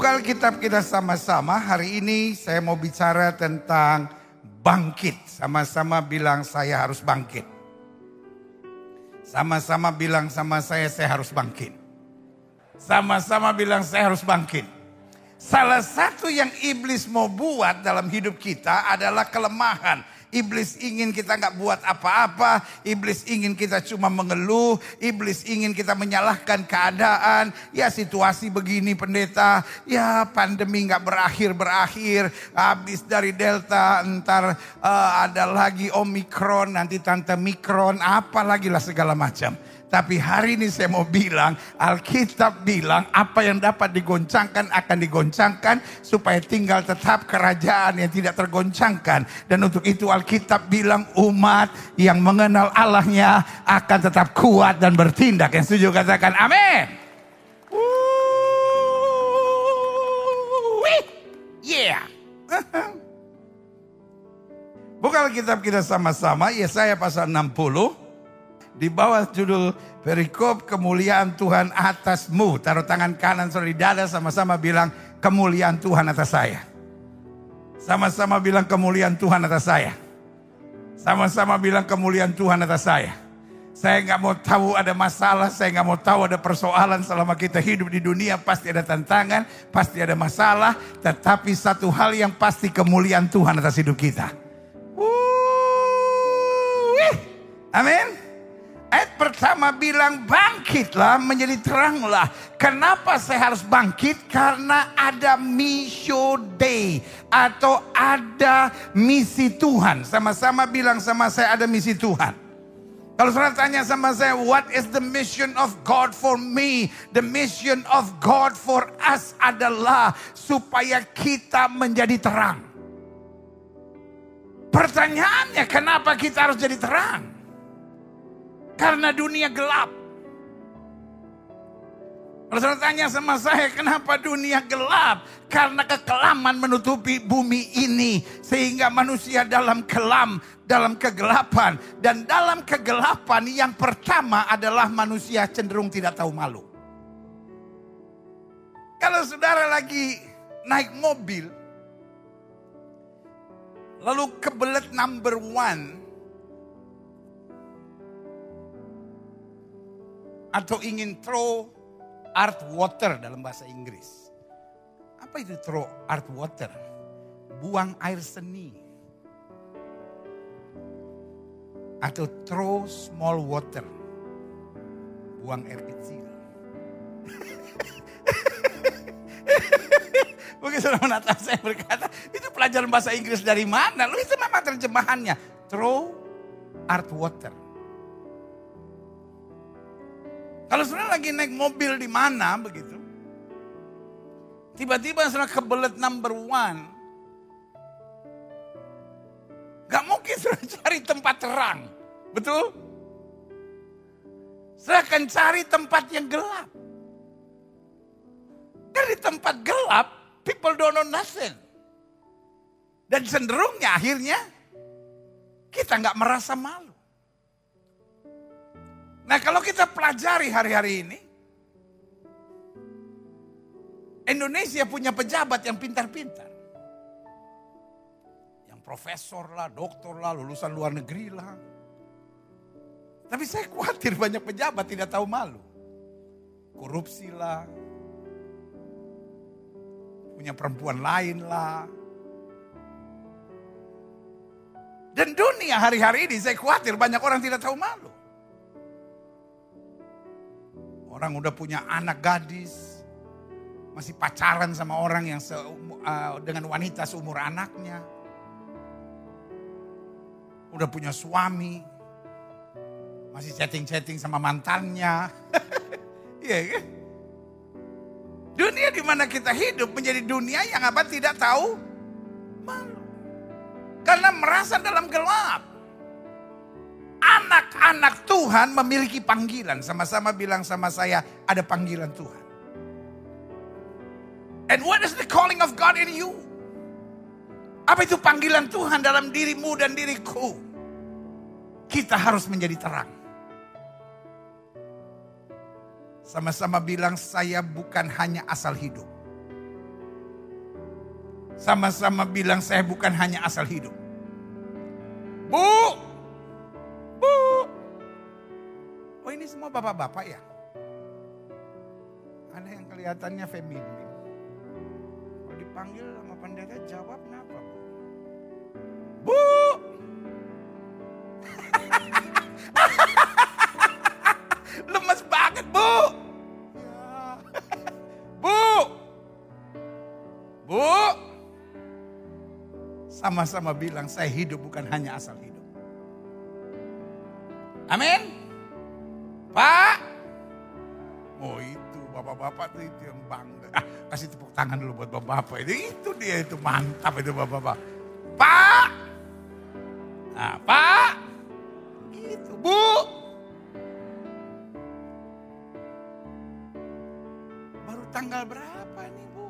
Buka Alkitab kita sama-sama. Hari ini saya mau bicara tentang bangkit. Sama-sama bilang saya harus bangkit. Sama-sama bilang sama saya saya harus bangkit. Sama-sama bilang saya harus bangkit. Salah satu yang iblis mau buat dalam hidup kita adalah kelemahan. Iblis ingin kita nggak buat apa-apa. Iblis ingin kita cuma mengeluh. Iblis ingin kita menyalahkan keadaan. Ya situasi begini pendeta. Ya pandemi nggak berakhir-berakhir. Habis dari Delta ntar uh, ada lagi Omikron. Nanti Tante Mikron. Apalagi lah segala macam. Tapi hari ini saya mau bilang, Alkitab bilang apa yang dapat digoncangkan akan digoncangkan supaya tinggal tetap kerajaan yang tidak tergoncangkan. Dan untuk itu Alkitab bilang umat yang mengenal Allahnya akan tetap kuat dan bertindak. Yang setuju katakan amin. Yeah. Buka Alkitab kita sama-sama, Yesaya pasal 60 di bawah judul perikop kemuliaan Tuhan atasmu. Taruh tangan kanan saudara di dada sama-sama bilang kemuliaan Tuhan atas saya. Sama-sama bilang kemuliaan Tuhan atas saya. Sama-sama bilang kemuliaan Tuhan atas saya. Saya nggak mau tahu ada masalah, saya nggak mau tahu ada persoalan selama kita hidup di dunia pasti ada tantangan, pasti ada masalah, tetapi satu hal yang pasti kemuliaan Tuhan atas hidup kita. Amin. Ayat pertama bilang bangkitlah menjadi teranglah. Kenapa saya harus bangkit? Karena ada mission day atau ada misi Tuhan. Sama-sama bilang sama saya ada misi Tuhan. Kalau saudara tanya sama saya, what is the mission of God for me? The mission of God for us adalah supaya kita menjadi terang. Pertanyaannya, kenapa kita harus jadi terang? Karena dunia gelap. Saya tanya sama saya, kenapa dunia gelap? Karena kekelaman menutupi bumi ini. Sehingga manusia dalam kelam, dalam kegelapan. Dan dalam kegelapan yang pertama adalah manusia cenderung tidak tahu malu. Kalau saudara lagi naik mobil, lalu kebelet number one, atau ingin throw art water dalam bahasa Inggris. Apa itu throw art water? Buang air seni. Atau throw small water. Buang air kecil. Mungkin saudara menata saya berkata, itu pelajaran bahasa Inggris dari mana? Lu itu memang terjemahannya. Throw art water. Kalau saudara lagi naik mobil di mana begitu. Tiba-tiba saudara kebelet number one. Gak mungkin saudara cari tempat terang. Betul? Saya akan cari tempat yang gelap. Dari tempat gelap, people don't know nothing. Dan cenderungnya akhirnya kita nggak merasa malu. Nah kalau kita pelajari hari-hari ini, Indonesia punya pejabat yang pintar-pintar. Yang profesor lah, doktor lah, lulusan luar negeri lah. Tapi saya khawatir banyak pejabat tidak tahu malu. Korupsi lah. Punya perempuan lain lah. Dan dunia hari-hari ini saya khawatir banyak orang tidak tahu malu. Orang udah punya anak gadis, masih pacaran sama orang yang se, uh, dengan wanita seumur anaknya. Udah punya suami, masih chatting-chatting sama mantannya. Iya kan? Dunia di mana kita hidup menjadi dunia yang apa tidak tahu malu. Karena merasa dalam gelap. Anak-anak Tuhan memiliki panggilan. Sama-sama bilang sama saya, ada panggilan Tuhan. And what is the calling of God in you? Apa itu panggilan Tuhan dalam dirimu dan diriku? Kita harus menjadi terang. Sama-sama bilang saya bukan hanya asal hidup. Sama-sama bilang saya bukan hanya asal hidup. Bu. Ini semua bapak-bapak ya? Ada yang kelihatannya feminin. Kalau dipanggil sama pendeta jawab kenapa bu? Bu. Lemes banget bu. Ya. Bu. Bu. Sama-sama bilang saya hidup bukan hanya asal hidup. Amin. Tangan dulu buat bapak-bapak. Itu, itu dia itu mantap itu bapak-bapak. Pak. Nah, Pak. Gitu, Bu. Baru tanggal berapa nih, Bu?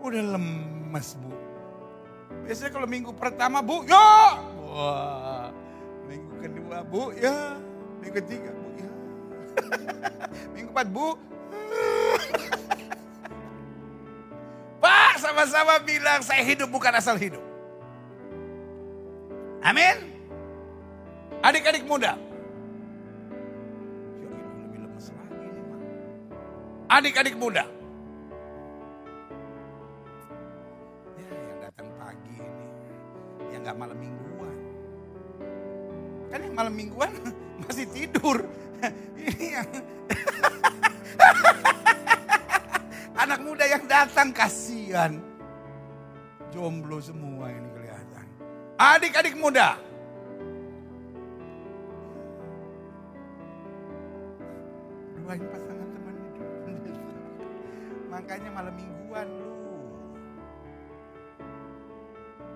Udah lemes, Bu. Biasanya kalau minggu pertama, Bu, ya. Wah. Minggu kedua, Bu, ya. Minggu ketiga, Bu, ya. minggu empat, Bu. Sama-sama bilang saya hidup bukan asal hidup. Amin. Adik-adik muda. Ya. Adik-adik muda. Ya, yang datang pagi ini. Yang gak malam mingguan. Kan yang malam mingguan masih tidur. Ini yang... Anak muda yang datang kasihan. Jomblo semua ini kelihatan. Adik-adik muda. Doain pasangan teman hidup. Makanya malam mingguan lu.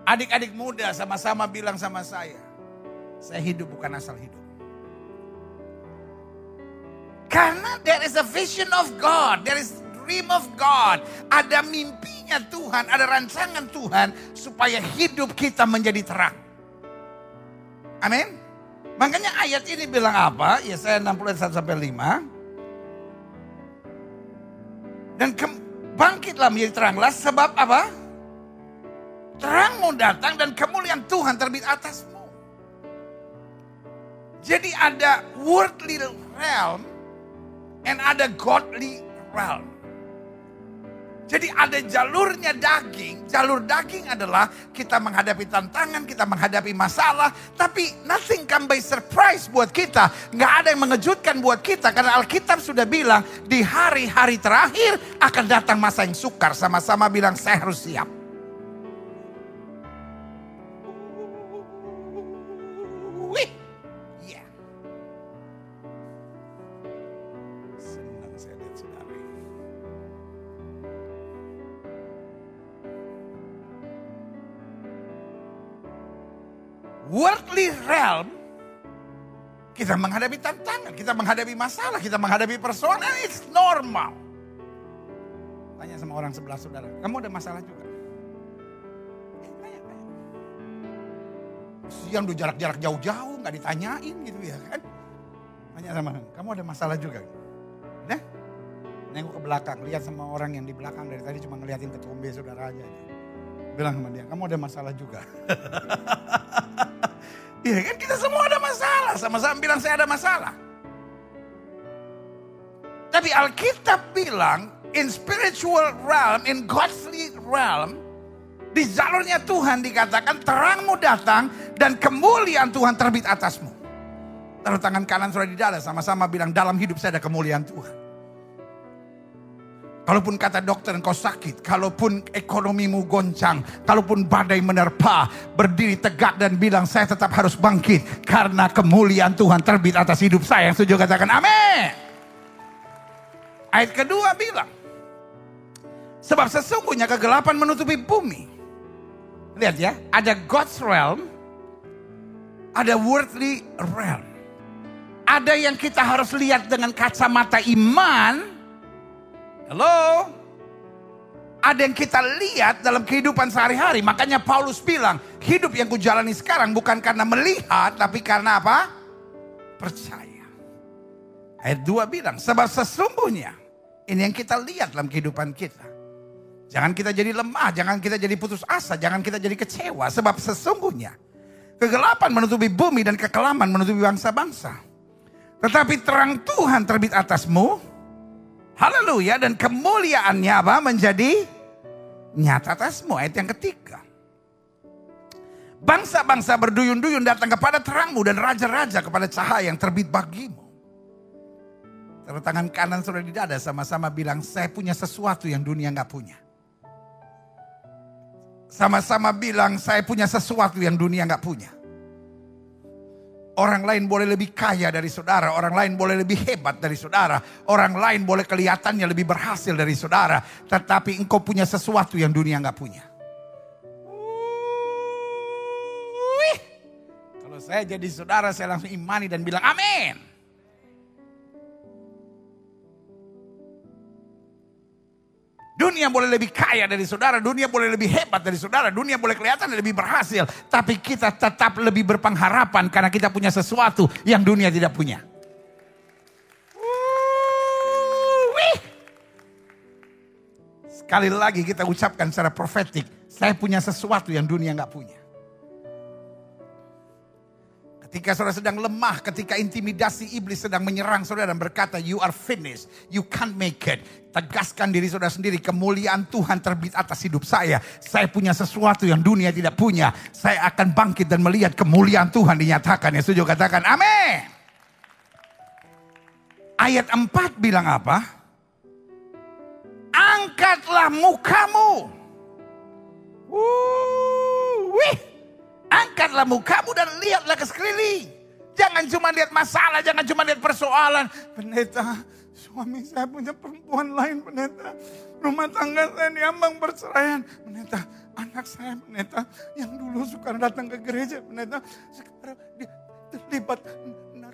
Adik-adik muda sama-sama bilang sama saya. Saya hidup bukan asal hidup. Karena there is a vision of God, there is dream of God. Ada mimpinya Tuhan, ada rancangan Tuhan supaya hidup kita menjadi terang. Amin. Makanya ayat ini bilang apa? Ya saya 60 ayat 1 sampai 5. Dan bangkitlah menjadi teranglah sebab apa? Terangmu datang dan kemuliaan Tuhan terbit atasmu. Jadi ada worldly realm and ada godly realm. Jadi ada jalurnya daging. Jalur daging adalah kita menghadapi tantangan, kita menghadapi masalah. Tapi nothing come by surprise buat kita. Nggak ada yang mengejutkan buat kita. Karena Alkitab sudah bilang di hari-hari terakhir akan datang masa yang sukar. Sama-sama bilang saya harus siap. Worldly realm, kita menghadapi tantangan, kita menghadapi masalah, kita menghadapi persoalan, it's normal. Tanya sama orang sebelah saudara, kamu ada masalah juga? Eh. Siang udah jarak-jarak jauh-jauh, nggak ditanyain gitu ya kan? Tanya sama, kamu ada masalah juga? Udah? Nengok ke belakang, lihat sama orang yang di belakang dari tadi cuma ngeliatin ketumbe saudara aja. Bilang sama dia, kamu ada masalah juga. Iya kan kita semua ada masalah. Sama-sama bilang saya ada masalah. Tapi Alkitab bilang in spiritual realm, in godly realm, di jalurnya Tuhan dikatakan terangmu datang dan kemuliaan Tuhan terbit atasmu. Taruh tangan kanan sudah di dada sama-sama bilang dalam hidup saya ada kemuliaan Tuhan. Kalaupun kata dokter engkau sakit, kalaupun ekonomimu goncang, kalaupun badai menerpa, berdiri tegak dan bilang saya tetap harus bangkit karena kemuliaan Tuhan terbit atas hidup saya. Yang setuju katakan amin. Ayat kedua bilang, sebab sesungguhnya kegelapan menutupi bumi. Lihat ya, ada God's realm, ada worldly realm. Ada yang kita harus lihat dengan kacamata iman, Halo? Ada yang kita lihat dalam kehidupan sehari-hari. Makanya Paulus bilang, hidup yang kujalani sekarang bukan karena melihat, tapi karena apa? Percaya. Ayat 2 bilang, sebab sesungguhnya, ini yang kita lihat dalam kehidupan kita. Jangan kita jadi lemah, jangan kita jadi putus asa, jangan kita jadi kecewa. Sebab sesungguhnya kegelapan menutupi bumi dan kekelaman menutupi bangsa-bangsa. Tetapi terang Tuhan terbit atasmu. Haleluya dan kemuliaannya apa? Menjadi nyata atasmu. Ayat yang ketiga. Bangsa-bangsa berduyun-duyun datang kepada terangmu dan raja-raja kepada cahaya yang terbit bagimu. Taruh tangan kanan sudah di dada sama-sama bilang saya punya sesuatu yang dunia nggak punya. Sama-sama bilang saya punya sesuatu yang dunia nggak punya. Orang lain boleh lebih kaya dari saudara, orang lain boleh lebih hebat dari saudara, orang lain boleh kelihatannya lebih berhasil dari saudara, tetapi engkau punya sesuatu yang dunia nggak punya. Wih. Kalau saya jadi saudara, saya langsung imani dan bilang amin. Dunia boleh lebih kaya dari saudara, dunia boleh lebih hebat dari saudara, dunia boleh kelihatan lebih berhasil. Tapi kita tetap lebih berpengharapan karena kita punya sesuatu yang dunia tidak punya. Sekali lagi kita ucapkan secara profetik, saya punya sesuatu yang dunia nggak punya. Ketika saudara sedang lemah, ketika intimidasi iblis sedang menyerang saudara dan berkata, you are finished, you can't make it. Tegaskan diri saudara sendiri, kemuliaan Tuhan terbit atas hidup saya. Saya punya sesuatu yang dunia tidak punya. Saya akan bangkit dan melihat kemuliaan Tuhan dinyatakan. Ya setuju katakan, amin. Ayat 4 bilang apa? Angkatlah mukamu. Uh, wih. Angkatlah mukamu dan lihatlah ke sekeliling. Jangan cuma lihat masalah, jangan cuma lihat persoalan. Pendeta, suami saya punya perempuan lain pendeta. Rumah tangga saya diambang perceraian. Pendeta, anak saya pendeta yang dulu suka datang ke gereja pendeta. Sekarang dia terlibat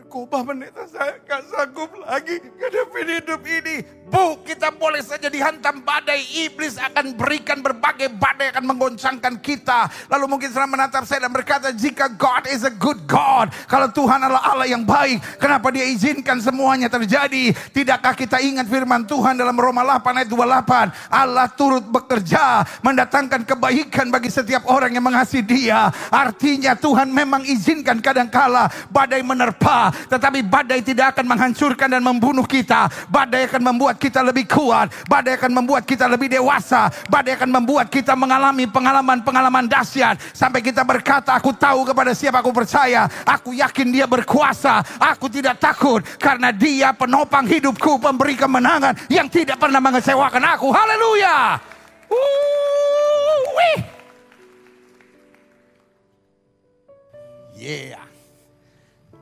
narkoba pendeta saya gak sanggup lagi ngadepin hidup ini. Bu, kita boleh saja dihantam badai. Iblis akan berikan berbagai badai akan menggoncangkan kita. Lalu mungkin setelah menatap saya dan berkata, jika God is a good God. Kalau Tuhan adalah Allah yang baik, kenapa dia izinkan semuanya terjadi? Tidakkah kita ingat firman Tuhan dalam Roma 8 ayat 28? Allah turut bekerja, mendatangkan kebaikan bagi setiap orang yang mengasihi dia. Artinya Tuhan memang izinkan kadangkala badai menerpa. Tetapi badai tidak akan menghancurkan dan membunuh kita. Badai akan membuat kita lebih kuat, badai akan membuat kita lebih dewasa, badai akan membuat kita mengalami pengalaman-pengalaman dahsyat sampai kita berkata, aku tahu kepada siapa aku percaya, aku yakin dia berkuasa, aku tidak takut karena dia penopang hidupku, pemberi kemenangan yang tidak pernah mengecewakan aku. Haleluya. Yeah.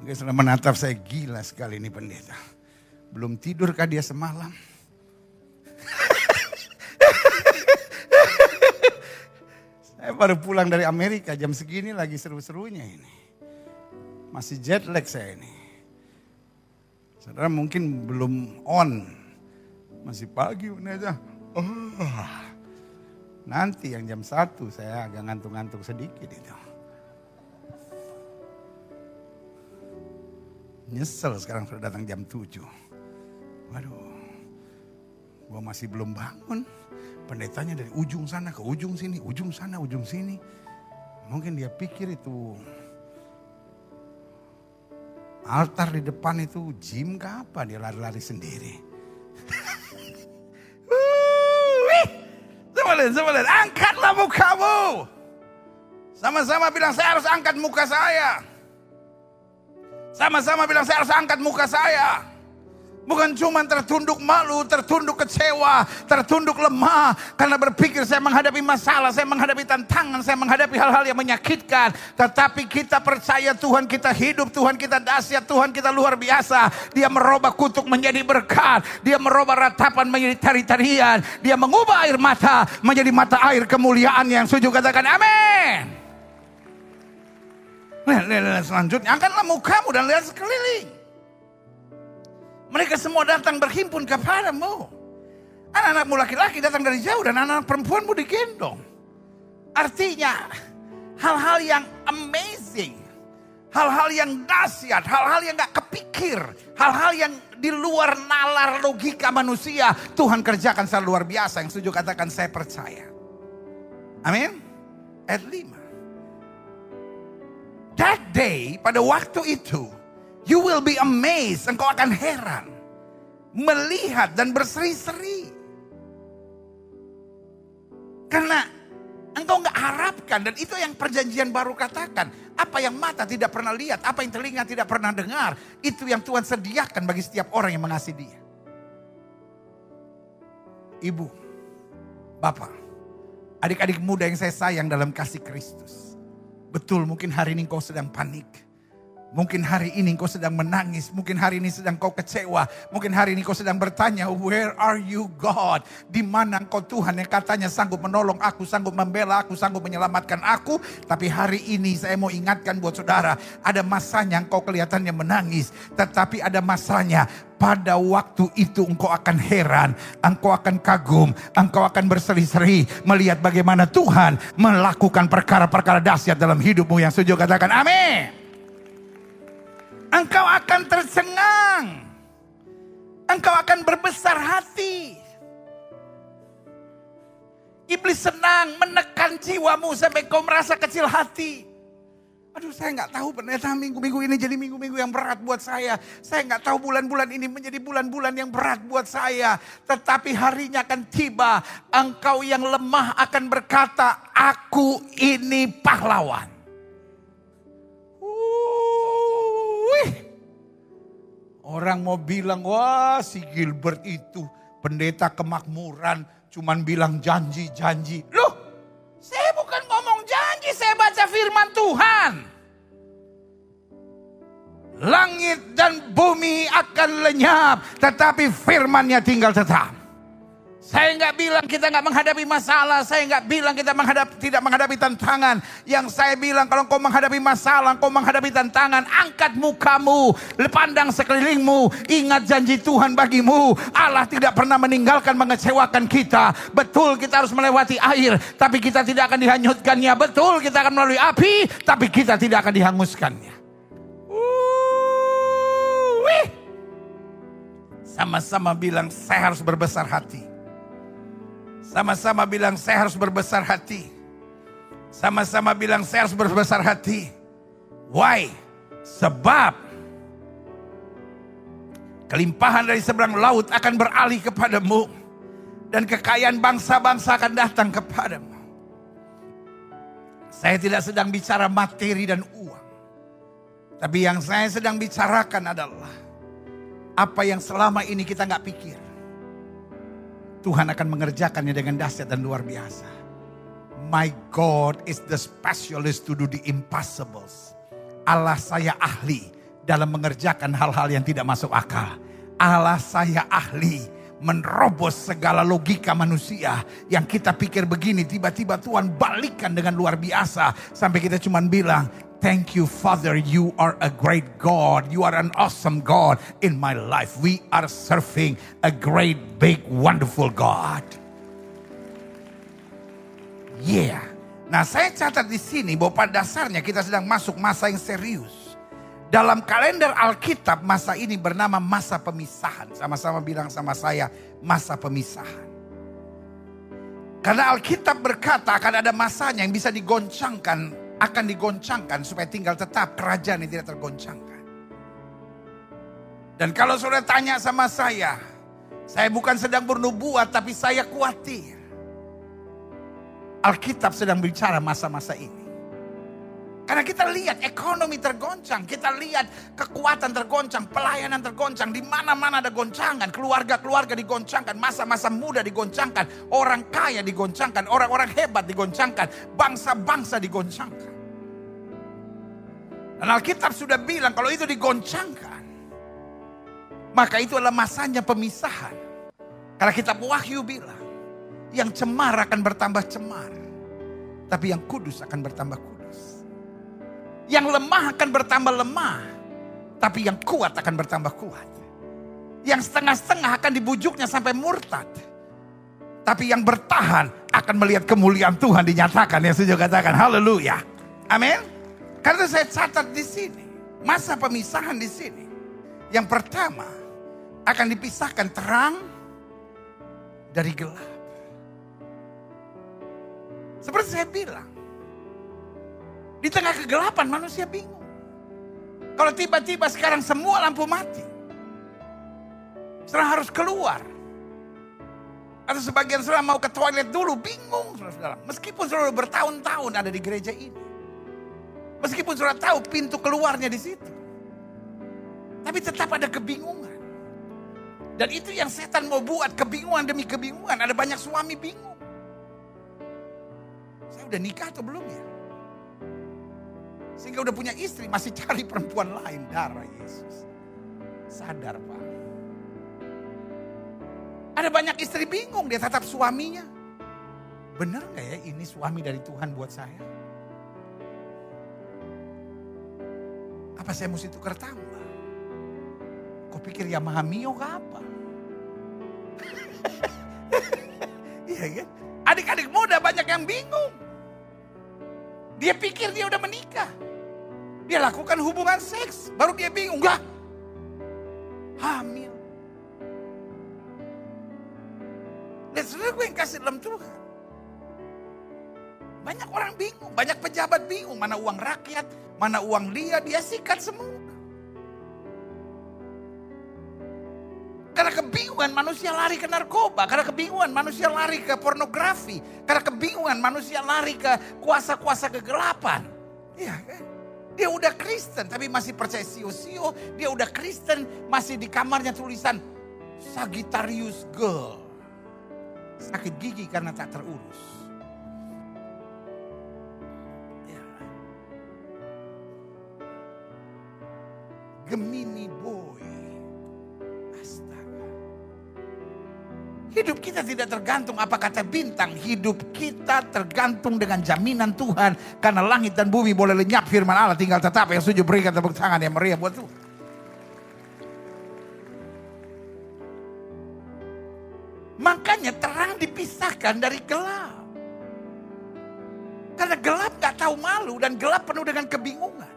Mungkin sudah menatap saya gila sekali ini pendeta. Belum tidurkah dia semalam? Saya baru pulang dari Amerika jam segini lagi seru-serunya ini. Masih jet lag saya ini. Saudara mungkin belum on. Masih pagi aja. Oh. Nanti yang jam satu saya agak ngantuk-ngantuk sedikit itu. Nyesel sekarang sudah datang jam tujuh. Waduh, gua masih belum bangun. Pendetanya dari ujung sana ke ujung sini, ujung sana, ujung sini. Mungkin dia pikir itu altar di depan itu gym ke apa dia lari-lari sendiri. Coba lihat, coba lihat. Angkatlah mukamu. Sama-sama bilang saya harus angkat muka saya. Sama-sama bilang saya harus angkat muka saya. Bukan cuma tertunduk malu, tertunduk kecewa, tertunduk lemah. Karena berpikir saya menghadapi masalah, saya menghadapi tantangan, saya menghadapi hal-hal yang menyakitkan. Tetapi kita percaya Tuhan kita hidup, Tuhan kita dahsyat, Tuhan kita luar biasa. Dia merubah kutuk menjadi berkat. Dia merubah ratapan menjadi tari-tarian. Dia mengubah air mata menjadi mata air kemuliaan yang suju katakan amin. Lihat, selanjutnya angkatlah mukamu dan lihat sekeliling. Mereka semua datang berhimpun kepadamu. Anak-anakmu laki-laki datang dari jauh dan anak-anak perempuanmu digendong. Artinya hal-hal yang amazing. Hal-hal yang dahsyat, hal-hal yang gak kepikir. Hal-hal yang di luar nalar logika manusia. Tuhan kerjakan secara luar biasa. Yang setuju katakan saya percaya. Amin. Ayat 5. That day, pada waktu itu, you will be amazed. Engkau akan heran. Melihat dan berseri-seri. Karena engkau nggak harapkan dan itu yang perjanjian baru katakan. Apa yang mata tidak pernah lihat, apa yang telinga tidak pernah dengar, itu yang Tuhan sediakan bagi setiap orang yang mengasihi Dia. Ibu, Bapak, adik-adik muda yang saya sayang dalam kasih Kristus. Betul mungkin hari ini kau sedang panik. Mungkin hari ini kau sedang menangis, mungkin hari ini sedang kau kecewa, mungkin hari ini kau sedang bertanya, where are you God? Di mana engkau Tuhan yang katanya sanggup menolong aku, sanggup membela aku, sanggup menyelamatkan aku. Tapi hari ini saya mau ingatkan buat saudara, ada masanya engkau kelihatannya menangis, tetapi ada masanya pada waktu itu engkau akan heran, engkau akan kagum, engkau akan berseri-seri melihat bagaimana Tuhan melakukan perkara-perkara dahsyat dalam hidupmu yang setuju katakan amin engkau akan tercengang. Engkau akan berbesar hati. Iblis senang menekan jiwamu sampai kau merasa kecil hati. Aduh saya nggak tahu ternyata minggu-minggu ini jadi minggu-minggu yang berat buat saya. Saya nggak tahu bulan-bulan ini menjadi bulan-bulan yang berat buat saya. Tetapi harinya akan tiba. Engkau yang lemah akan berkata, aku ini pahlawan. Orang mau bilang, wah si Gilbert itu pendeta kemakmuran, cuman bilang janji-janji. Loh, saya bukan ngomong janji, saya baca firman Tuhan. Langit dan bumi akan lenyap, tetapi firmannya tinggal tetap. Saya nggak bilang kita nggak menghadapi masalah. Saya nggak bilang kita menghadap, tidak menghadapi tantangan. Yang saya bilang kalau kau menghadapi masalah, kau menghadapi tantangan, angkat mukamu, pandang sekelilingmu, ingat janji Tuhan bagimu. Allah tidak pernah meninggalkan mengecewakan kita. Betul kita harus melewati air, tapi kita tidak akan dihanyutkannya. Betul kita akan melalui api, tapi kita tidak akan dihanguskannya. Sama-sama bilang saya harus berbesar hati. Sama-sama bilang saya harus berbesar hati. Sama-sama bilang saya harus berbesar hati. Why? Sebab kelimpahan dari seberang laut akan beralih kepadamu. Dan kekayaan bangsa-bangsa akan datang kepadamu. Saya tidak sedang bicara materi dan uang. Tapi yang saya sedang bicarakan adalah apa yang selama ini kita nggak pikir. Tuhan akan mengerjakannya dengan dahsyat dan luar biasa. My God is the specialist to do the impossibles. Allah saya ahli dalam mengerjakan hal-hal yang tidak masuk akal. Allah saya ahli menerobos segala logika manusia yang kita pikir begini tiba-tiba Tuhan balikan dengan luar biasa sampai kita cuma bilang Thank you, Father. You are a great God. You are an awesome God in my life. We are serving a great, big, wonderful God. Yeah. Nah, saya catat di sini bahwa pada dasarnya kita sedang masuk masa yang serius. Dalam kalender Alkitab, masa ini bernama masa pemisahan. Sama-sama bilang sama saya, masa pemisahan. Karena Alkitab berkata akan ada masanya yang bisa digoncangkan akan digoncangkan supaya tinggal tetap kerajaan yang tidak tergoncangkan. Dan kalau saudara tanya sama saya, saya bukan sedang bernubuat tapi saya khawatir. Alkitab sedang bicara masa-masa ini. Karena kita lihat ekonomi tergoncang, kita lihat kekuatan tergoncang, pelayanan tergoncang, di mana-mana ada goncangan, keluarga-keluarga digoncangkan, masa-masa muda digoncangkan, orang kaya digoncangkan, orang-orang hebat digoncangkan, bangsa-bangsa digoncangkan. Dan Alkitab sudah bilang kalau itu digoncangkan, maka itu adalah masanya pemisahan. Karena kitab Wahyu bilang, yang cemar akan bertambah cemar, tapi yang kudus akan bertambah kudus. Yang lemah akan bertambah lemah. Tapi yang kuat akan bertambah kuat. Yang setengah-setengah akan dibujuknya sampai murtad. Tapi yang bertahan akan melihat kemuliaan Tuhan dinyatakan. Yang sejauh katakan haleluya. Amin. Karena saya catat di sini. Masa pemisahan di sini. Yang pertama. akan dipisahkan terang dari gelap. Seperti saya bilang, di tengah kegelapan manusia bingung. Kalau tiba-tiba sekarang semua lampu mati, sekarang harus keluar. Atau sebagian saudara mau ke toilet dulu, bingung saudara. Meskipun saudara bertahun-tahun ada di gereja ini. Meskipun saudara tahu pintu keluarnya di situ. Tapi tetap ada kebingungan. Dan itu yang setan mau buat, kebingungan demi kebingungan. Ada banyak suami bingung. Saya udah nikah atau belum ya? Sehingga udah punya istri, masih cari perempuan lain. Darah Yesus. Sadar Pak. Ada banyak istri bingung, dia tetap suaminya. Benar gak ya ini suami dari Tuhan buat saya? Apa saya mesti tukar tambah? Kau pikir Yamaha Mio ke apa? Iya kan? Adik-adik muda banyak yang bingung. Dia pikir dia udah menikah. Dia lakukan hubungan seks. Baru dia bingung. Enggak. Hamil. Dan saudara gue yang kasih dalam Tuhan. Banyak orang bingung. Banyak pejabat bingung. Mana uang rakyat. Mana uang dia. Dia sikat semua. Karena kebingungan manusia lari ke narkoba. Karena kebingungan manusia lari ke pornografi. Karena kebingungan manusia lari ke kuasa-kuasa kegelapan. Iya kan? Dia udah Kristen tapi masih percaya sio-sio. Dia udah Kristen masih di kamarnya tulisan Sagittarius Girl. Sakit gigi karena tak terurus. Ya. Gemini boy. Hidup kita tidak tergantung apa kata bintang. Hidup kita tergantung dengan jaminan Tuhan. Karena langit dan bumi boleh lenyap firman Allah. Tinggal tetap yang setuju berikan tepuk tangan yang meriah buat Tuhan. Makanya terang dipisahkan dari gelap. Karena gelap gak tahu malu dan gelap penuh dengan kebingungan.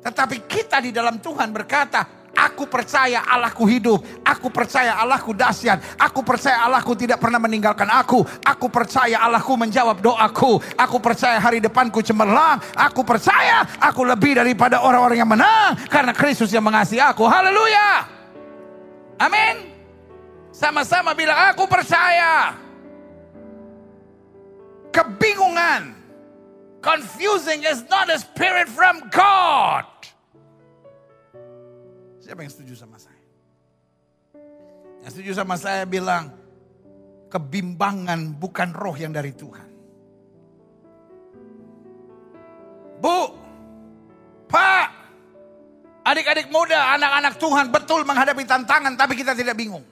Tetapi kita di dalam Tuhan berkata, Aku percaya Allahku hidup. Aku percaya Allahku dahsyat. Aku percaya Allahku tidak pernah meninggalkan aku. Aku percaya Allahku menjawab doaku. Aku percaya hari depanku cemerlang. Aku percaya aku lebih daripada orang-orang yang menang. Karena Kristus yang mengasihi aku. Haleluya. Amin. Sama-sama bilang aku percaya. Kebingungan. Confusing is not a spirit from God. Siapa yang setuju sama saya? Yang setuju sama saya bilang, kebimbangan bukan roh yang dari Tuhan. Bu, Pak, adik-adik muda, anak-anak Tuhan betul menghadapi tantangan, tapi kita tidak bingung.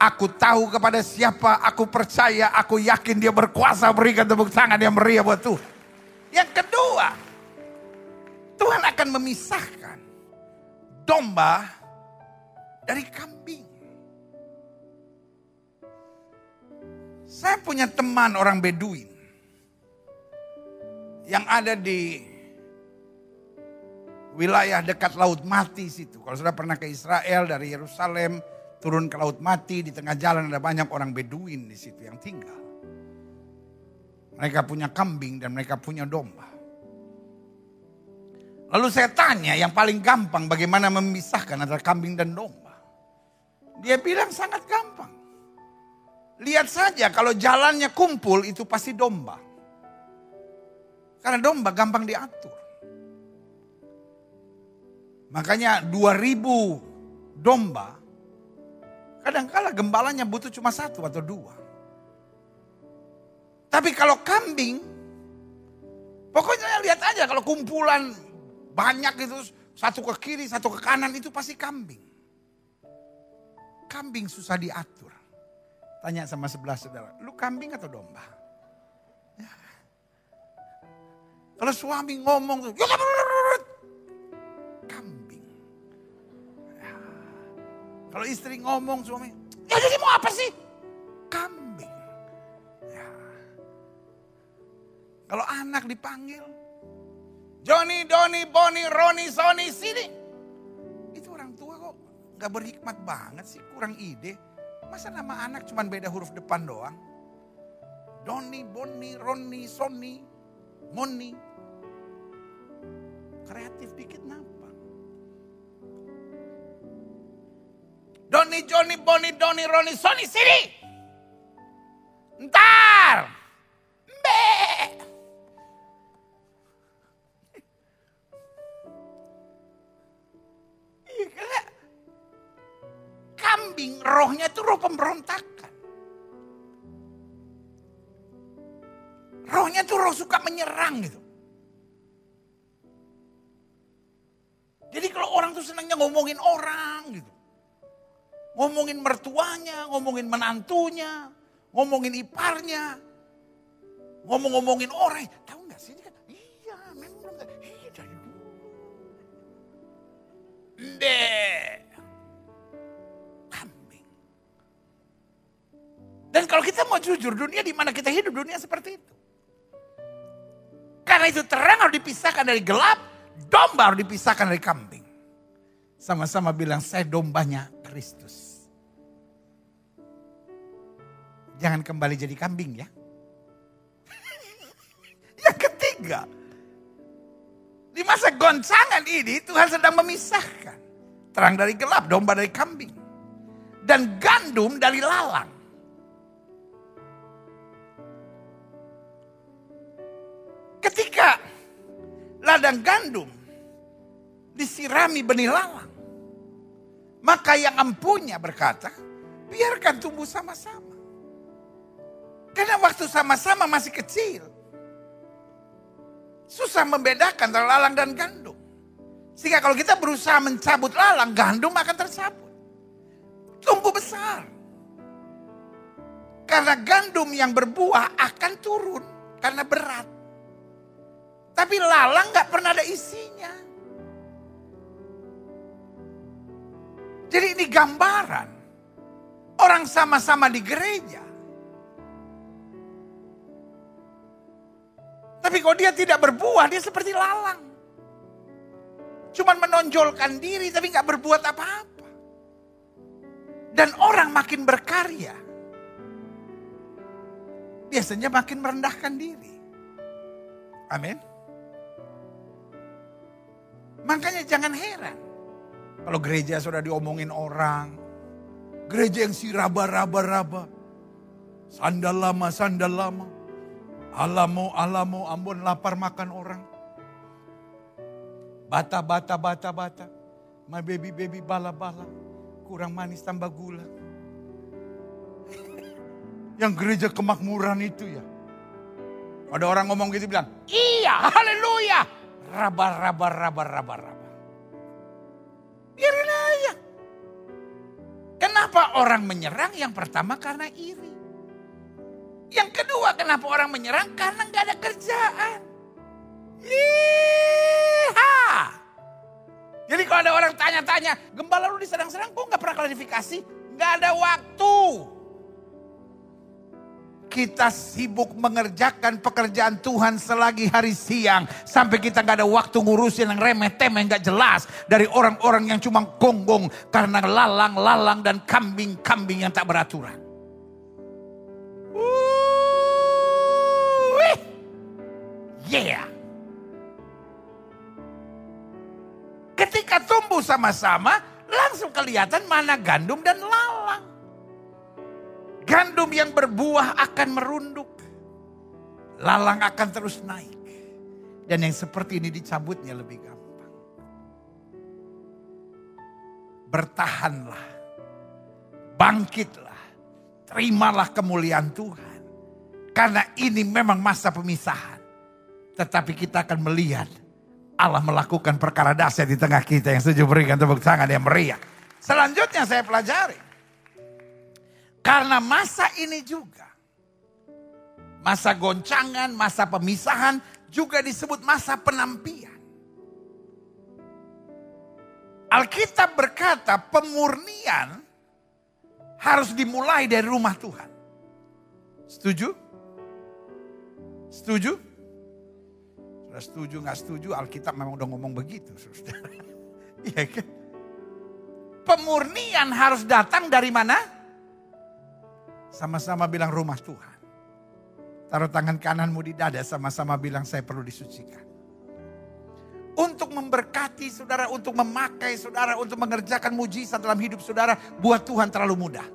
Aku tahu kepada siapa aku percaya, aku yakin dia berkuasa berikan tepuk tangan yang meriah buat Tuhan. Yang kedua, Tuhan akan memisahkan domba dari kambing. Saya punya teman orang Beduin yang ada di wilayah dekat Laut Mati situ. Kalau sudah pernah ke Israel dari Yerusalem turun ke Laut Mati di tengah jalan ada banyak orang Beduin di situ yang tinggal. Mereka punya kambing dan mereka punya domba. Lalu saya tanya yang paling gampang bagaimana memisahkan antara kambing dan domba. Dia bilang sangat gampang. Lihat saja kalau jalannya kumpul itu pasti domba. Karena domba gampang diatur. Makanya 2000 domba. Kadang-kala gembalanya butuh cuma satu atau dua. Tapi kalau kambing, pokoknya lihat aja kalau kumpulan banyak itu satu ke kiri, satu ke kanan itu pasti kambing. Kambing susah diatur. Tanya sama sebelah saudara, lu kambing atau domba? Ya. Kalau suami ngomong kambing. Ya. Kalau istri ngomong suami, ya jadi mau apa sih? Kambing. Ya. Kalau anak dipanggil, Joni, Doni, Boni, Roni, Soni, sini. Itu orang tua kok Gak berhikmat banget sih, kurang ide. Masa nama anak cuma beda huruf depan doang? Doni, Boni, Roni, Sony, Moni. Kreatif dikit napa? Doni, Joni, Boni, Doni, Roni, Sony, sini! Ntar! Pemberontakan. Rohnya tuh roh suka menyerang gitu. Jadi kalau orang tuh senangnya ngomongin orang gitu. Ngomongin mertuanya, ngomongin menantunya, ngomongin iparnya. Ngomong-ngomongin orang. Tahu nggak sih? Kan, iya, memang iya dari dulu. Ndek. Kalau kita mau jujur, dunia di mana kita hidup, dunia seperti itu. Karena itu terang harus dipisahkan dari gelap, domba harus dipisahkan dari kambing. Sama-sama bilang, saya dombanya Kristus. Jangan kembali jadi kambing ya. Yang ketiga, di masa goncangan ini Tuhan sedang memisahkan. Terang dari gelap, domba dari kambing. Dan gandum dari lalang. Ladang gandum disirami benih lalang. Maka yang empunya berkata, biarkan tumbuh sama-sama. Karena waktu sama-sama masih kecil. Susah membedakan antara lalang dan gandum. Sehingga kalau kita berusaha mencabut lalang, gandum akan tercabut. Tumbuh besar. Karena gandum yang berbuah akan turun karena berat. Tapi lalang gak pernah ada isinya. Jadi ini gambaran. Orang sama-sama di gereja. Tapi kalau dia tidak berbuah, dia seperti lalang. Cuman menonjolkan diri tapi gak berbuat apa-apa. Dan orang makin berkarya. Biasanya makin merendahkan diri. Amin. Makanya jangan heran. Kalau gereja sudah diomongin orang. Gereja yang si raba-raba-raba. Sandal lama, sandal lama. Alamo, alamo, ambon lapar makan orang. Bata, bata, bata, bata. My baby, baby, bala, bala. Kurang manis tambah gula. Yang gereja kemakmuran itu ya. Ada orang ngomong gitu bilang, iya, haleluya. Raba, raba, raba, raba, raba. Biarin aja. Kenapa orang menyerang? Yang pertama karena iri. Yang kedua kenapa orang menyerang? Karena nggak ada kerjaan. Iha. Jadi kalau ada orang tanya-tanya, gembala lu diserang-serang kok nggak pernah klarifikasi? Nggak ada waktu. Kita sibuk mengerjakan pekerjaan Tuhan selagi hari siang. Sampai kita nggak ada waktu ngurusin yang remeh-temeh nggak jelas. Dari orang-orang yang cuma gonggong karena lalang-lalang dan kambing-kambing yang tak beraturan. Wih. Yeah. Ketika tumbuh sama-sama, langsung kelihatan mana gandum dan lalang. Gandum yang berbuah akan merunduk. Lalang akan terus naik. Dan yang seperti ini dicabutnya lebih gampang. Bertahanlah. Bangkitlah. Terimalah kemuliaan Tuhan. Karena ini memang masa pemisahan. Tetapi kita akan melihat Allah melakukan perkara dahsyat di tengah kita yang setuju berikan tepuk tangan yang meriah. Selanjutnya saya pelajari. Karena masa ini juga. Masa goncangan, masa pemisahan juga disebut masa penampian. Alkitab berkata pemurnian harus dimulai dari rumah Tuhan. Setuju? Setuju? Sudah setuju nggak setuju Alkitab memang udah ngomong begitu. Iya kan? Pemurnian harus datang dari mana? Sama-sama bilang rumah Tuhan. Taruh tangan kananmu di dada sama-sama bilang saya perlu disucikan. Untuk memberkati saudara, untuk memakai saudara, untuk mengerjakan mujizat dalam hidup saudara, buat Tuhan terlalu mudah.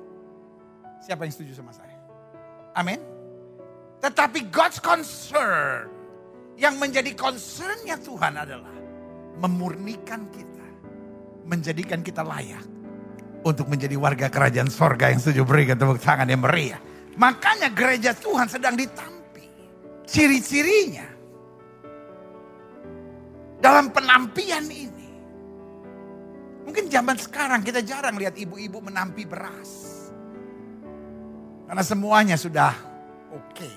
Siapa yang setuju sama saya? Amin. Tetapi God's concern, yang menjadi concernnya Tuhan adalah memurnikan kita, menjadikan kita layak untuk menjadi warga kerajaan sorga yang setuju berikan tepuk tangan yang meriah. Makanya gereja Tuhan sedang ditampi. Ciri-cirinya. Dalam penampian ini. Mungkin zaman sekarang kita jarang lihat ibu-ibu menampi beras. Karena semuanya sudah oke. Okay,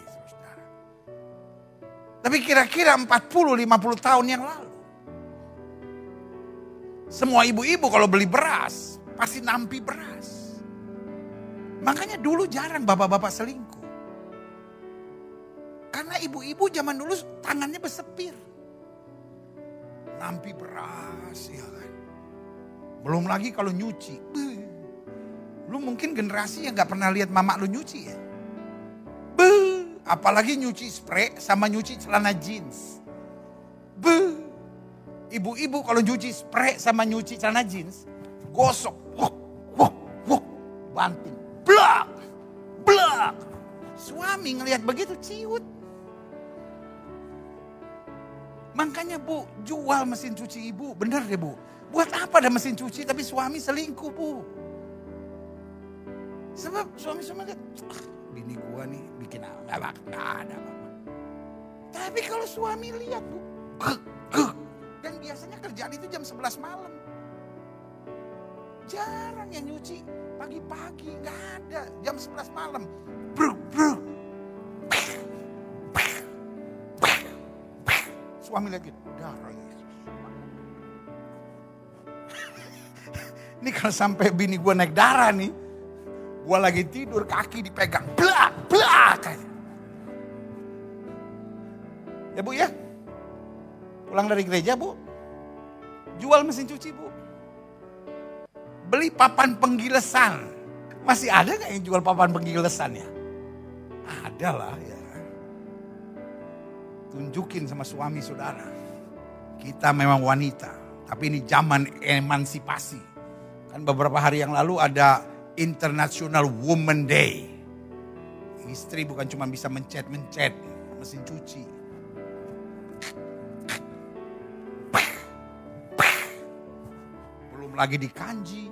Tapi kira-kira 40-50 tahun yang lalu. Semua ibu-ibu kalau beli beras, pasti nampi beras. Makanya dulu jarang bapak-bapak selingkuh. Karena ibu-ibu zaman dulu tangannya bersepir. Nampi beras ya kan. Belum lagi kalau nyuci. Lu mungkin generasi yang gak pernah lihat mama lu nyuci ya. Apalagi nyuci spray sama nyuci celana jeans. Ibu-ibu kalau nyuci spray sama nyuci celana jeans, gosok, wuk, wuk, banting, blak, blak. Suami ngelihat begitu ciut. Makanya bu, jual mesin cuci ibu, bener deh bu. Buat apa ada mesin cuci tapi suami selingkuh bu. Sebab suami-suami lihat, ah, bini gua nih bikin apa, nggak ada apa-apa. Tapi kalau suami lihat bu, dan biasanya kerjaan itu jam 11 malam. Jarang yang nyuci pagi-pagi, nggak ada. Jam 11 malam. Bruk, bruk. Suami lagi, darah Yesus. Ini kalau sampai bini gue naik darah nih, gue lagi tidur kaki dipegang, blak, blak. Ya bu ya, pulang dari gereja bu, jual mesin cuci bu. Beli papan penggilesan. Masih ada nggak yang jual papan penggilesan ya? Ada lah ya. Tunjukin sama suami saudara. Kita memang wanita. Tapi ini zaman emansipasi. Kan beberapa hari yang lalu ada International Women Day. Istri bukan cuma bisa mencet-mencet mesin cuci lagi di kanji.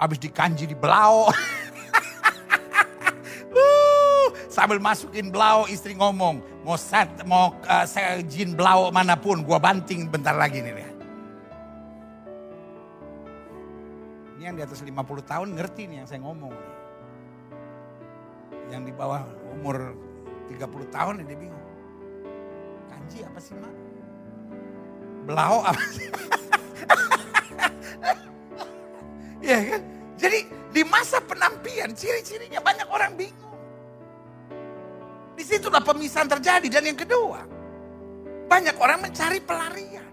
Habis di kanji di belau. uh, sambil masukin belau istri ngomong. Mau set, mau uh, saya jin belau mana pun. Gua banting bentar lagi nih lihat. Ini yang di atas 50 tahun ngerti nih yang saya ngomong. Yang di bawah umur 30 tahun dia bingung. Kanji apa sih mak? Belau apa sih? ya kan? Jadi di masa penampian ciri-cirinya banyak orang bingung. Di situlah pemisahan terjadi dan yang kedua, banyak orang mencari pelarian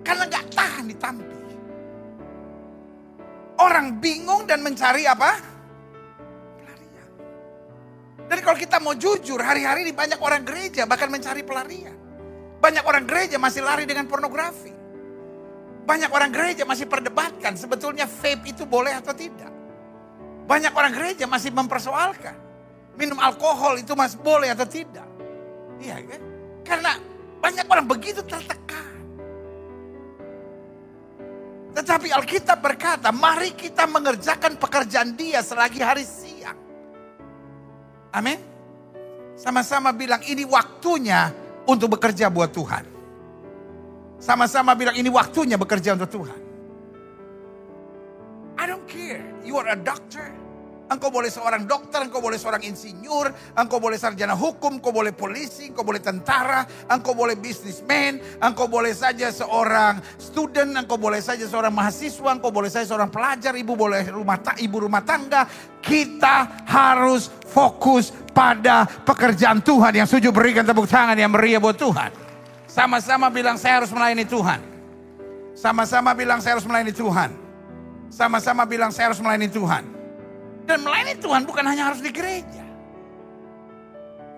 karena nggak tahan ditampi. Orang bingung dan mencari apa? Pelarian. Dan kalau kita mau jujur, hari-hari ini banyak orang gereja bahkan mencari pelarian. Banyak orang gereja masih lari dengan pornografi. Banyak orang gereja masih perdebatkan sebetulnya vape itu boleh atau tidak. Banyak orang gereja masih mempersoalkan. Minum alkohol itu masih boleh atau tidak. Iya kan? Karena banyak orang begitu tertekan. Tetapi Alkitab berkata, mari kita mengerjakan pekerjaan dia selagi hari siang. Amin. Sama-sama bilang ini waktunya untuk bekerja buat Tuhan. Sama-sama bilang ini waktunya bekerja untuk Tuhan. I don't care. You are a doctor. Engkau boleh seorang dokter, engkau boleh seorang insinyur, engkau boleh sarjana hukum, engkau boleh polisi, engkau boleh tentara, engkau boleh businessman, engkau boleh saja seorang student, engkau boleh saja seorang mahasiswa, engkau boleh saja seorang pelajar, ibu boleh rumah ta ibu rumah tangga. Kita harus fokus pada pekerjaan Tuhan yang sujud berikan tepuk tangan yang meriah buat Tuhan. Sama-sama bilang saya harus melayani Tuhan. Sama-sama bilang saya harus melayani Tuhan. Sama-sama bilang saya harus melayani Tuhan. Dan melayani Tuhan bukan hanya harus di gereja.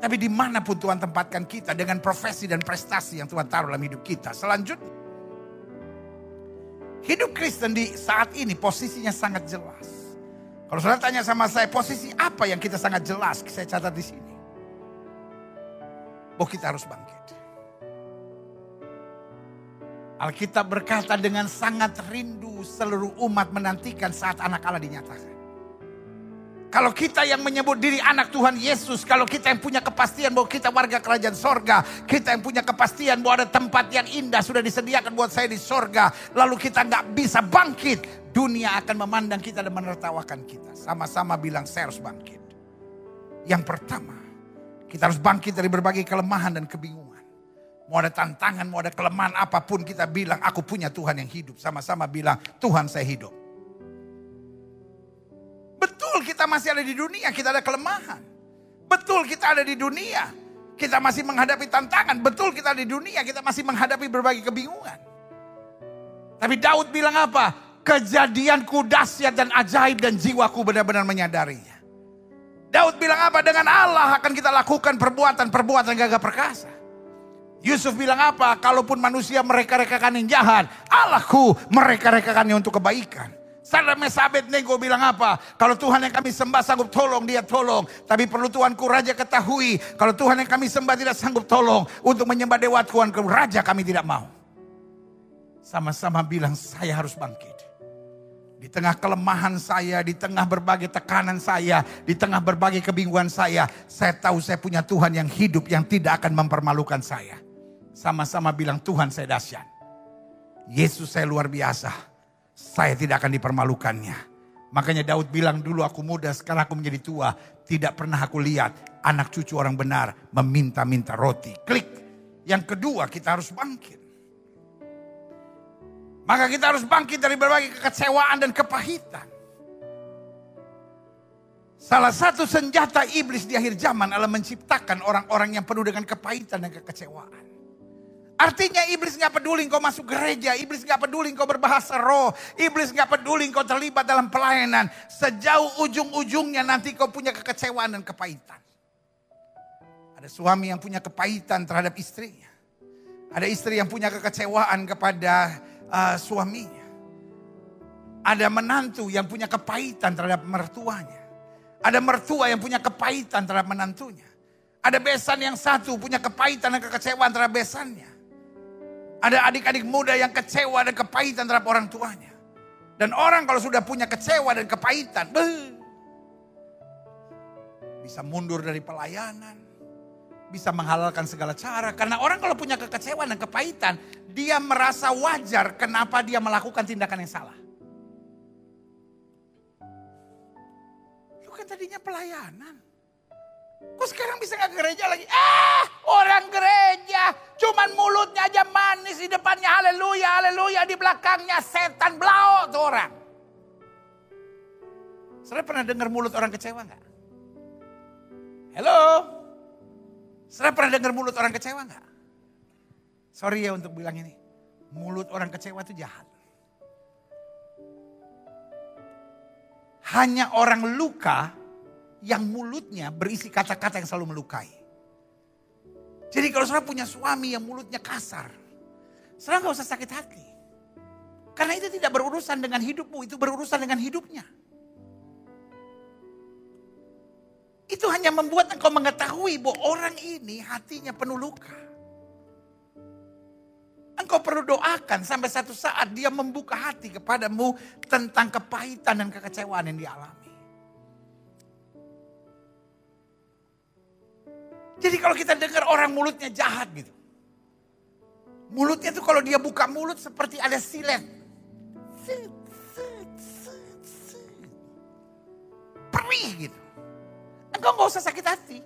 Tapi di mana pun Tuhan tempatkan kita dengan profesi dan prestasi yang Tuhan taruh dalam hidup kita. Selanjutnya, hidup Kristen di saat ini posisinya sangat jelas. Kalau saudara tanya sama saya, posisi apa yang kita sangat jelas? Saya catat di sini. Bahwa kita harus bangkit. Alkitab berkata dengan sangat rindu seluruh umat menantikan saat anak Allah dinyatakan. Kalau kita yang menyebut diri anak Tuhan Yesus, kalau kita yang punya kepastian bahwa kita warga kerajaan sorga, kita yang punya kepastian bahwa ada tempat yang indah sudah disediakan buat saya di sorga, lalu kita nggak bisa bangkit, dunia akan memandang kita dan menertawakan kita. Sama-sama bilang saya harus bangkit. Yang pertama, kita harus bangkit dari berbagai kelemahan dan kebingungan. Mau ada tantangan, mau ada kelemahan apa pun kita bilang aku punya Tuhan yang hidup. Sama-sama bilang Tuhan saya hidup. Betul kita masih ada di dunia, kita ada kelemahan. Betul kita ada di dunia, kita masih menghadapi tantangan. Betul kita ada di dunia, kita masih menghadapi berbagai kebingungan. Tapi Daud bilang apa? Kejadianku dahsyat dan ajaib dan jiwaku benar-benar menyadarinya. Daud bilang apa? Dengan Allah akan kita lakukan perbuatan-perbuatan gagah perkasa. Yusuf bilang apa? Kalaupun manusia mereka-rekakan yang jahat, Allahku mereka-rekakannya untuk kebaikan. Sadar Mesabet Nego bilang apa? Kalau Tuhan yang kami sembah sanggup tolong, dia tolong. Tapi perlu Tuanku Raja ketahui, kalau Tuhan yang kami sembah tidak sanggup tolong untuk menyembah Dewa Tuanku Raja kami tidak mau. Sama-sama bilang saya harus bangkit. Di tengah kelemahan saya, di tengah berbagai tekanan saya, di tengah berbagai kebingungan saya, saya tahu saya punya Tuhan yang hidup yang tidak akan mempermalukan saya. Sama-sama bilang Tuhan saya dahsyat. Yesus saya luar biasa saya tidak akan dipermalukannya. Makanya Daud bilang dulu aku muda, sekarang aku menjadi tua. Tidak pernah aku lihat anak cucu orang benar meminta-minta roti. Klik. Yang kedua kita harus bangkit. Maka kita harus bangkit dari berbagai kekecewaan dan kepahitan. Salah satu senjata iblis di akhir zaman adalah menciptakan orang-orang yang penuh dengan kepahitan dan kekecewaan. Artinya iblis nggak peduli kau masuk gereja, iblis nggak peduli kau berbahasa roh, iblis nggak peduli kau terlibat dalam pelayanan. Sejauh ujung-ujungnya nanti kau punya kekecewaan dan kepahitan. Ada suami yang punya kepahitan terhadap istrinya. Ada istri yang punya kekecewaan kepada uh, suaminya. Ada menantu yang punya kepahitan terhadap mertuanya. Ada mertua yang punya kepahitan terhadap menantunya. Ada besan yang satu punya kepahitan dan kekecewaan terhadap besannya. Ada adik-adik muda yang kecewa dan kepahitan terhadap orang tuanya. Dan orang kalau sudah punya kecewa dan kepahitan, beuh, bisa mundur dari pelayanan, bisa menghalalkan segala cara. Karena orang kalau punya kekecewaan dan kepahitan, dia merasa wajar kenapa dia melakukan tindakan yang salah. Lu kan tadinya pelayanan. Kok sekarang bisa gak gereja lagi? Ah, orang gereja. Cuman mulutnya aja manis di depannya. Haleluya, haleluya. Di belakangnya setan blau tuh orang. Saudara pernah dengar mulut orang kecewa gak? Halo? Saudara pernah dengar mulut orang kecewa gak? Sorry ya untuk bilang ini. Mulut orang kecewa itu jahat. Hanya orang luka yang mulutnya berisi kata-kata yang selalu melukai. Jadi kalau saudara punya suami yang mulutnya kasar, saudara nggak usah sakit hati. Karena itu tidak berurusan dengan hidupmu, itu berurusan dengan hidupnya. Itu hanya membuat engkau mengetahui bahwa orang ini hatinya penuh luka. Engkau perlu doakan sampai satu saat dia membuka hati kepadamu tentang kepahitan dan kekecewaan yang dialami. Jadi kalau kita dengar orang mulutnya jahat gitu. Mulutnya tuh kalau dia buka mulut seperti ada silet. Perih gitu. Engkau gak usah sakit hati.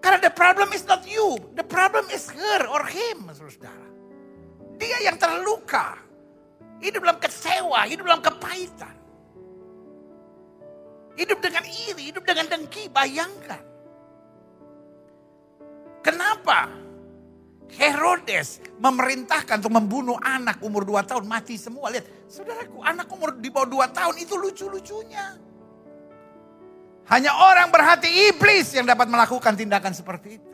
Karena the problem is not you. The problem is her or him, saudara. Dia yang terluka. Hidup dalam kecewa, hidup dalam kepahitan. Hidup dengan iri, hidup dengan dengki, bayangkan. Kenapa? Herodes memerintahkan untuk membunuh anak umur 2 tahun mati semua. Lihat, saudaraku, anak umur di bawah 2 tahun itu lucu-lucunya. Hanya orang berhati iblis yang dapat melakukan tindakan seperti itu.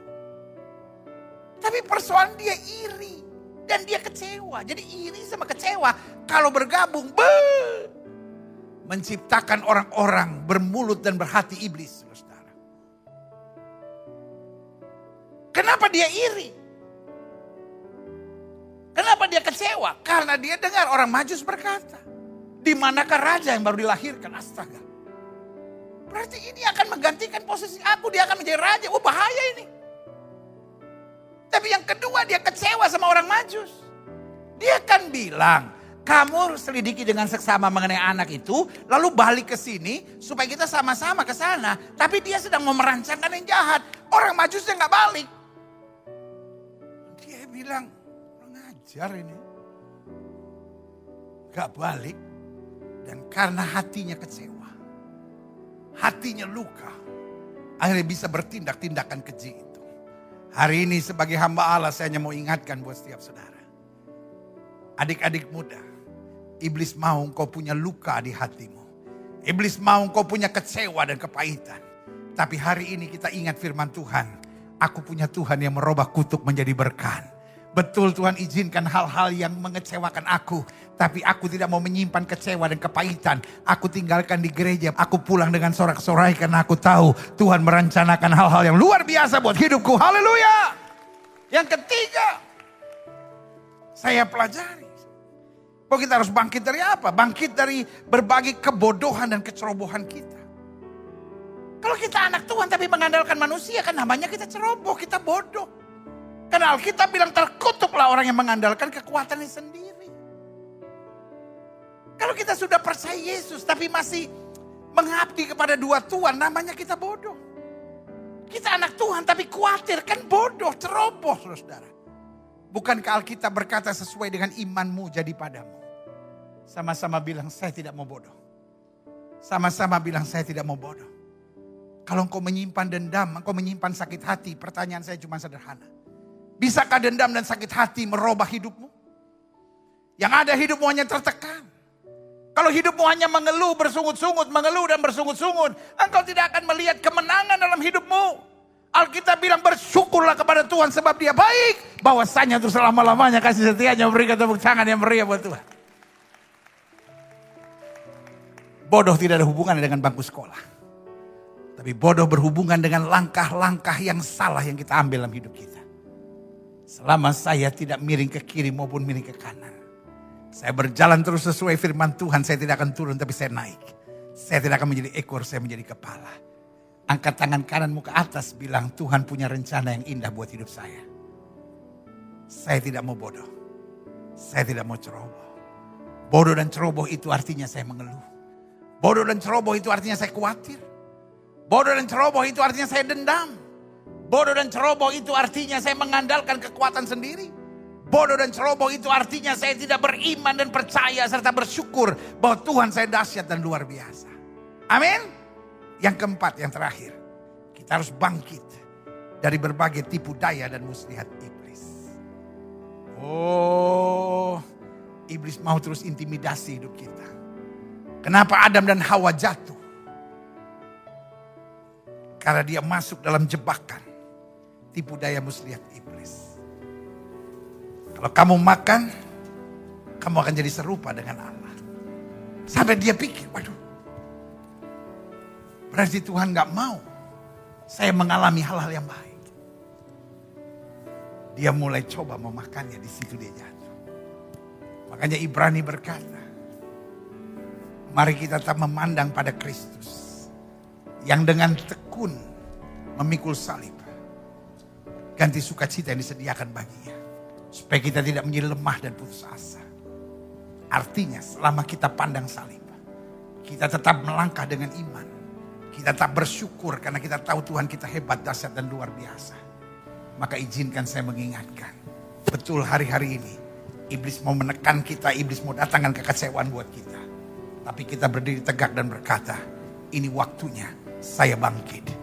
Tapi persoalan dia iri dan dia kecewa. Jadi iri sama kecewa kalau bergabung, be, menciptakan orang-orang bermulut dan berhati iblis, Kenapa dia iri? Kenapa dia kecewa? Karena dia dengar orang majus berkata, di manakah raja yang baru dilahirkan? Astaga. Berarti ini akan menggantikan posisi aku, dia akan menjadi raja. Oh bahaya ini. Tapi yang kedua dia kecewa sama orang majus. Dia kan bilang, kamu selidiki dengan seksama mengenai anak itu, lalu balik ke sini supaya kita sama-sama ke sana. Tapi dia sedang mau merancangkan yang jahat. Orang majusnya nggak balik. Bilang, ngajar ini. Gak balik. Dan karena hatinya kecewa hatinya luka. Akhirnya bisa bertindak tindakan keji itu. Hari ini sebagai hamba Allah saya hanya mau ingatkan buat setiap saudara. Adik-adik muda, iblis mau kau punya luka di hatimu. Iblis mau kau punya kecewa dan kepahitan. Tapi hari ini kita ingat firman Tuhan. Aku punya Tuhan yang merubah kutuk menjadi berkah. Betul Tuhan izinkan hal-hal yang mengecewakan aku. Tapi aku tidak mau menyimpan kecewa dan kepahitan. Aku tinggalkan di gereja. Aku pulang dengan sorak-sorai karena aku tahu Tuhan merencanakan hal-hal yang luar biasa buat hidupku. Haleluya. Yang ketiga. Saya pelajari. Bahwa kita harus bangkit dari apa? Bangkit dari berbagai kebodohan dan kecerobohan kita. Kalau kita anak Tuhan tapi mengandalkan manusia kan namanya kita ceroboh, kita bodoh. Karena Alkitab bilang terkutuklah orang yang mengandalkan kekuatannya sendiri. Kalau kita sudah percaya Yesus tapi masih mengabdi kepada dua Tuhan, namanya kita bodoh. Kita anak Tuhan tapi khawatir, kan bodoh, ceroboh saudara. Bukankah Alkitab berkata sesuai dengan imanmu jadi padamu. Sama-sama bilang saya tidak mau bodoh. Sama-sama bilang saya tidak mau bodoh. Kalau engkau menyimpan dendam, engkau menyimpan sakit hati, pertanyaan saya cuma sederhana. Bisakah dendam dan sakit hati merubah hidupmu? Yang ada hidupmu hanya tertekan. Kalau hidupmu hanya mengeluh, bersungut-sungut, mengeluh dan bersungut-sungut, engkau tidak akan melihat kemenangan dalam hidupmu. Alkitab bilang bersyukurlah kepada Tuhan sebab dia baik. Bahwasanya itu selama-lamanya kasih setianya memberikan tepuk tangan yang meriah buat Tuhan. Bodoh tidak ada hubungan dengan bangku sekolah. Tapi bodoh berhubungan dengan langkah-langkah yang salah yang kita ambil dalam hidup kita. Selama saya tidak miring ke kiri maupun miring ke kanan. Saya berjalan terus sesuai firman Tuhan. Saya tidak akan turun tapi saya naik. Saya tidak akan menjadi ekor, saya menjadi kepala. Angkat tangan kananmu ke atas bilang Tuhan punya rencana yang indah buat hidup saya. Saya tidak mau bodoh. Saya tidak mau ceroboh. Bodoh dan ceroboh itu artinya saya mengeluh. Bodoh dan ceroboh itu artinya saya khawatir. Bodoh dan ceroboh itu artinya saya dendam. Bodoh dan ceroboh itu artinya saya mengandalkan kekuatan sendiri. Bodoh dan ceroboh itu artinya saya tidak beriman dan percaya serta bersyukur bahwa Tuhan saya dahsyat dan luar biasa. Amin. Yang keempat, yang terakhir. Kita harus bangkit dari berbagai tipu daya dan muslihat iblis. Oh, iblis mau terus intimidasi hidup kita. Kenapa Adam dan Hawa jatuh? Karena dia masuk dalam jebakan tipu daya muslihat iblis. Kalau kamu makan, kamu akan jadi serupa dengan Allah. Sampai dia pikir, waduh. Berarti Tuhan gak mau saya mengalami hal-hal yang baik. Dia mulai coba memakannya, di situ dia jatuh. Makanya Ibrani berkata, mari kita tetap memandang pada Kristus. Yang dengan tekun memikul salib ganti sukacita yang disediakan baginya. Supaya kita tidak menjadi lemah dan putus asa. Artinya selama kita pandang salib, kita tetap melangkah dengan iman. Kita tetap bersyukur karena kita tahu Tuhan kita hebat, dahsyat dan luar biasa. Maka izinkan saya mengingatkan. Betul hari-hari ini, iblis mau menekan kita, iblis mau datangkan kekecewaan buat kita. Tapi kita berdiri tegak dan berkata, ini waktunya saya bangkit